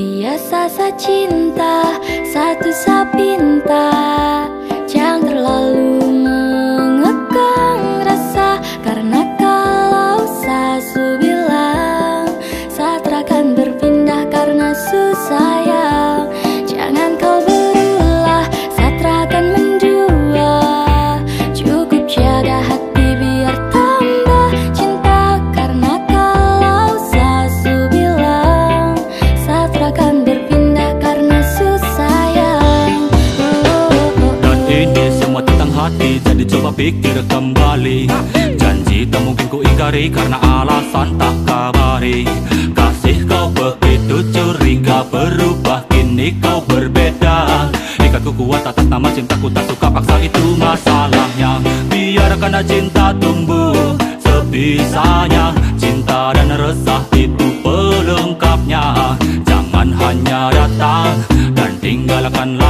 Biasa saya cinta, satu saya pinta. Jangan terlalu hati Jadi coba pikir kembali. Janji tak mungkin ku ingkari Karena alasan tak kabari. Kasih kau begitu curiga Berubah kini kau berbeda. Ikatku kuat atas nama cintaku Tak suka paksa itu masalahnya. Biarkan cinta tumbuh Sebisanya Cinta dan resah itu pelengkapnya. Jangan hanya datang Dan tinggalkan lara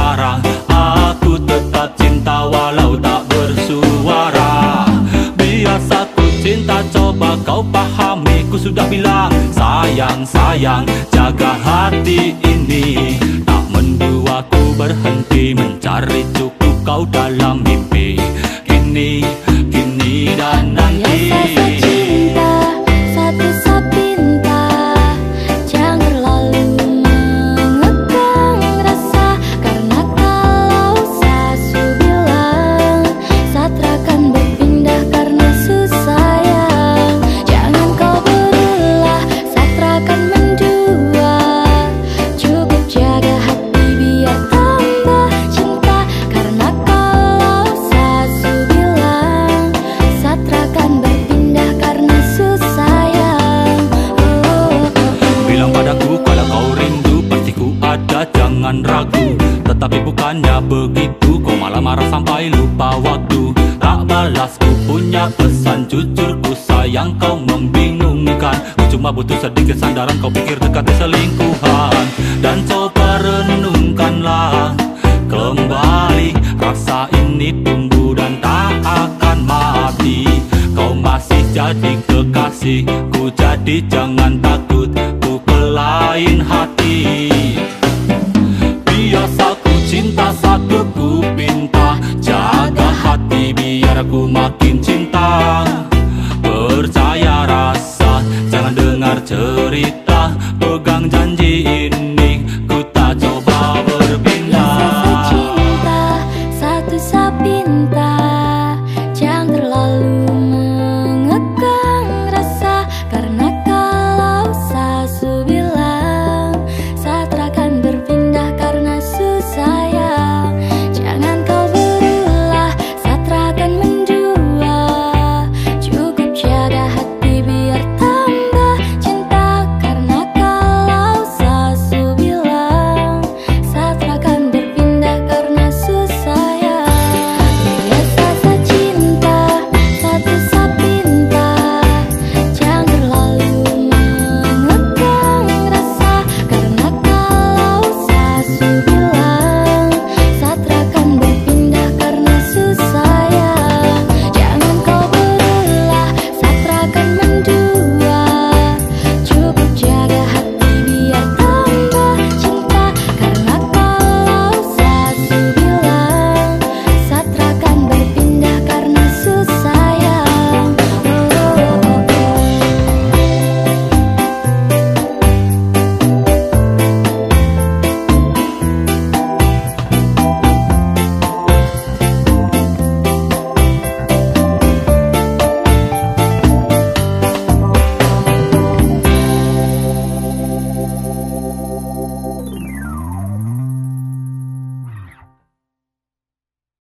Aku tetap cinta walau tak bersuara. Biasa ku cinta coba kau pahami Ku sudah bilang sayang sayang Jaga hati ini. Tak mendua ku berhenti Mencari cukup kau dalam mimpi ragu. Tetapi bukannya begitu Kau malah marah sampai lupa waktu. Tak balas ku punya pesan Jujur ku sayang kau membingungkan. Ku cuma butuh sedikit sandaran Kau pikir dekat selingkuhan. Dan coba renungkanlah Kembali Rasa ini tumbuh dan tak akan mati. Kau masih jadi kekasih Ku jadi jangan takut aku makin cinta Percaya rasa. Jangan dengar cerita